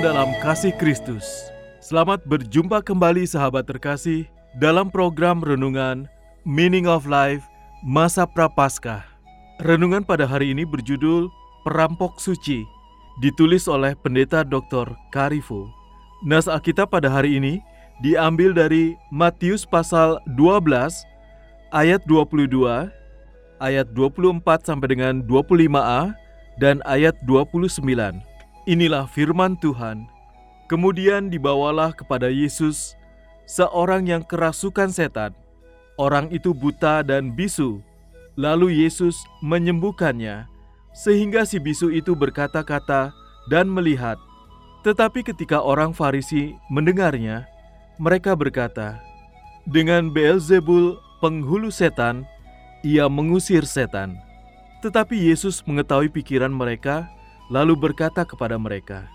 Dalam kasih Kristus. Selamat berjumpa kembali sahabat terkasih dalam program renungan Meaning of Life Masa Prapaskah. Renungan pada hari ini berjudul Perampok Suci, ditulis oleh Pendeta Dr. Karifu. Nas Alkitab pada hari ini diambil dari Matius pasal 12 ayat 22, ayat 24 sampai dengan 25a dan ayat 29. Inilah firman Tuhan. Kemudian dibawalah kepada Yesus seorang yang kerasukan setan. Orang itu buta dan bisu. Lalu Yesus menyembuhkannya, sehingga si bisu itu berkata-kata dan melihat. Tetapi ketika orang Farisi mendengarnya, mereka berkata, "Dengan Beelzebul, penghulu setan, ia mengusir setan." Tetapi Yesus mengetahui pikiran mereka, lalu berkata kepada mereka,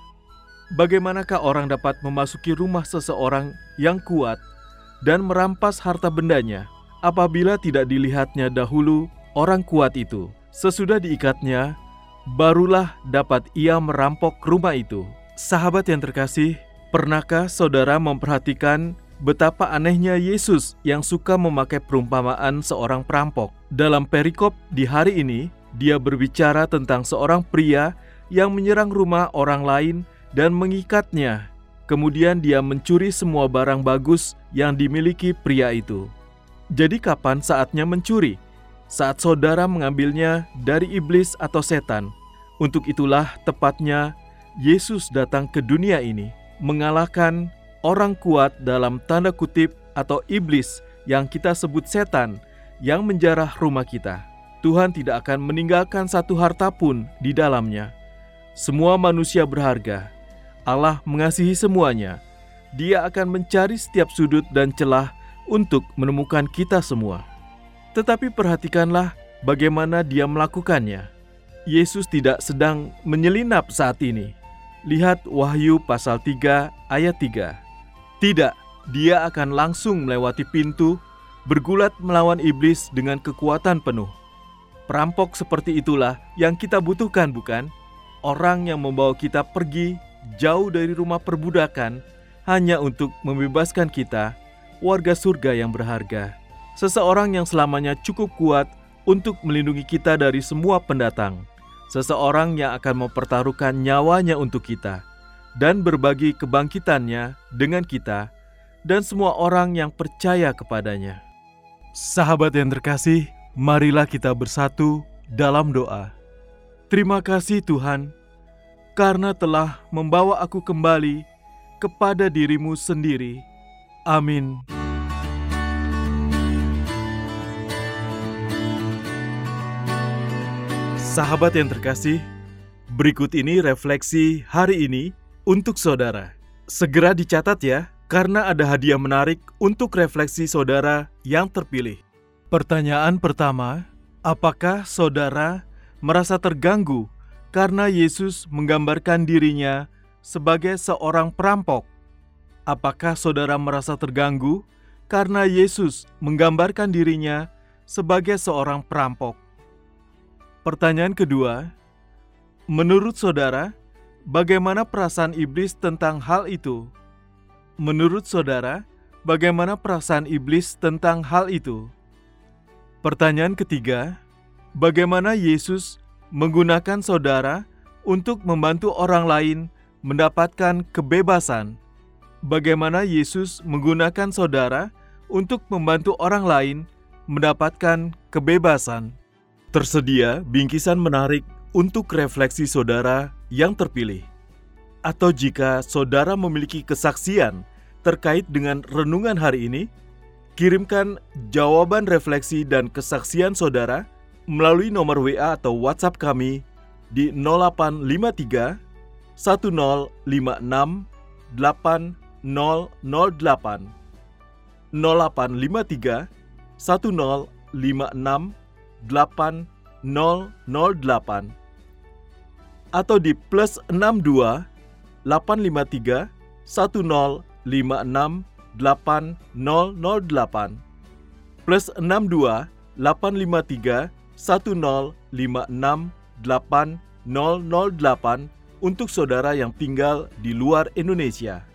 "Bagaimanakah orang dapat memasuki rumah seseorang yang kuat dan merampas harta bendanya apabila tidak dilihatnya dahulu orang kuat itu? Sesudah diikatnya, barulah dapat ia merampok rumah itu." Sahabat yang terkasih, pernahkah saudara memperhatikan betapa anehnya Yesus yang suka memakai perumpamaan seorang perampok? Dalam perikop di hari ini, dia berbicara tentang seorang pria yang menyerang rumah orang lain dan mengikatnya. Kemudian dia mencuri semua barang bagus yang dimiliki pria itu. Jadi kapan saatnya mencuri? Saat saudara mengambilnya dari iblis atau setan. Untuk itulah tepatnya Yesus datang ke dunia ini mengalahkan orang kuat dalam tanda kutip atau iblis yang kita sebut setan yang menjarah rumah kita. Tuhan tidak akan meninggalkan satu harta pun di dalamnya. Semua manusia berharga. Allah mengasihi semuanya. Dia akan mencari setiap sudut dan celah untuk menemukan kita semua. Tetapi perhatikanlah bagaimana dia melakukannya. Yesus tidak sedang menyelinap saat ini. Lihat Wahyu pasal 3 ayat 3. Tidak, dia akan langsung melewati pintu, bergulat melawan iblis dengan kekuatan penuh. Perampok seperti itulah yang kita butuhkan, bukan? Orang yang membawa kita pergi jauh dari rumah perbudakan hanya untuk membebaskan kita, warga surga yang berharga. Seseorang yang selamanya cukup kuat untuk melindungi kita dari semua pendatang. Seseorang yang akan mempertaruhkan nyawanya untuk kita dan berbagi kebangkitannya dengan kita dan semua orang yang percaya kepadanya. Sahabat yang terkasih, marilah kita bersatu dalam doa. Terima kasih Tuhan, karena telah membawa aku kembali kepada dirimu sendiri. Amin. Sahabat yang terkasih, berikut ini refleksi hari ini untuk saudara. Segera dicatat ya, karena ada hadiah menarik untuk refleksi saudara yang terpilih. Pertanyaan pertama, apakah saudara merasa terganggu karena Yesus menggambarkan dirinya sebagai seorang perampok? Apakah saudara merasa terganggu karena Yesus menggambarkan dirinya sebagai seorang perampok? Pertanyaan kedua, menurut saudara, bagaimana perasaan iblis tentang hal itu? Menurut saudara, bagaimana perasaan iblis tentang hal itu? Pertanyaan ketiga, bagaimana Yesus menggunakan saudara untuk membantu orang lain mendapatkan kebebasan? Bagaimana Yesus menggunakan saudara untuk membantu orang lain mendapatkan kebebasan? Tersedia bingkisan menarik untuk refleksi saudara yang terpilih. Atau jika saudara memiliki kesaksian terkait dengan renungan hari ini, kirimkan jawaban refleksi dan kesaksian saudara melalui nomor WA atau WhatsApp kami di 0853 1056 8008 0853 1056 8008 atau di plus 62 853 1056 8008 plus 62 853 1056 8008 untuk saudara yang tinggal di luar Indonesia.